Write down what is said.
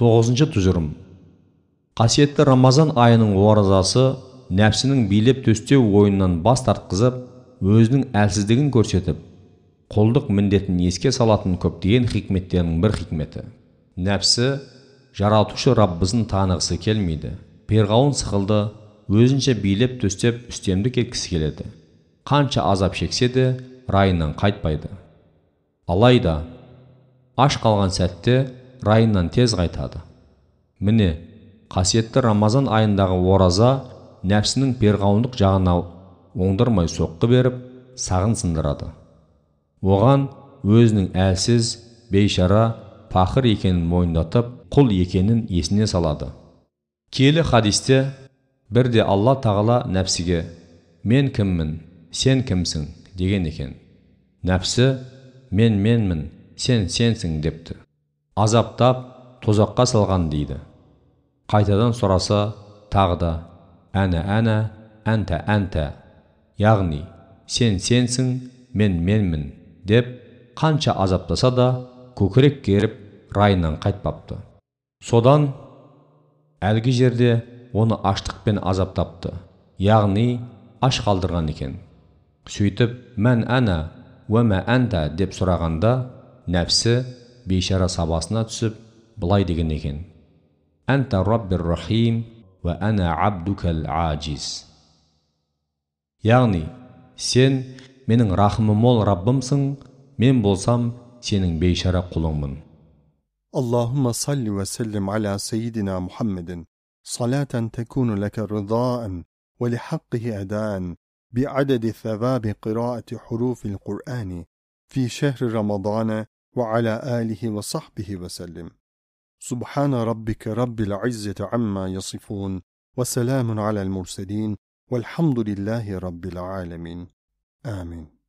тоғызыншы тұжырым. Қасиетті рамазан айының оразасы нәпсінің билеп төстеу ойыннан бас тартқызып өзінің әлсіздігін көрсетіп құлдық міндетін еске салатын көптеген хикметтерінің бір хикметі. Нәпсі жаратушы раббысын танығысы келмейді. Перғауын сықылды өзінше билеп төстеп үстемдік еткісі келеді. Қанша азап шексе де райынан қайтпайды алайда аш қалған сәтте райынан тез қайтады. Міне қасиетті рамазан айындағы ораза нәпсінің перғауындық жағына оңдырмай соққы беріп сағын сындырады. Оған өзінің әлсіз бейшара пақыр екенін мойындатып құл екенін есіне салады. Келі хадисте бірде алла тағала нәпсіге мен кіммін сен кімсің? деген екен. Нәпсі мен менмін сен сенсің депті. Азаптап тозаққа салған дейді. Қайтадан сұраса тағы да әнә әнә әнтә әнтә яғни сен сенсің мен менмін деп қанша азаптаса да көкірек керіп райынан қайтпапты. Содан әлгі жерде оны аштықпен азаптапты. Яғни аш қалдырған екен. Сөйтіп мән әнә уәмә әнтә деп сұрағанда нәпсі бейшара сабасына түсіп былай деген екен әнтә раббир рахим уә әнә абдукәл ажиз яғни сен менің рахымы мол раббымсың мен болсам сенің бейшара құлыңмын اللهم صل وسلم على سيدنا محمد صلاة تكون لك رضاء ولحقه أداء بعدد ثواب قراءة حروف القرآن في شهر رمضان وعلى آله وصحبه وسلم. سبحان ربك رب العزة عما يصفون وسلام على المرسلين والحمد لله رب العالمين. آمين.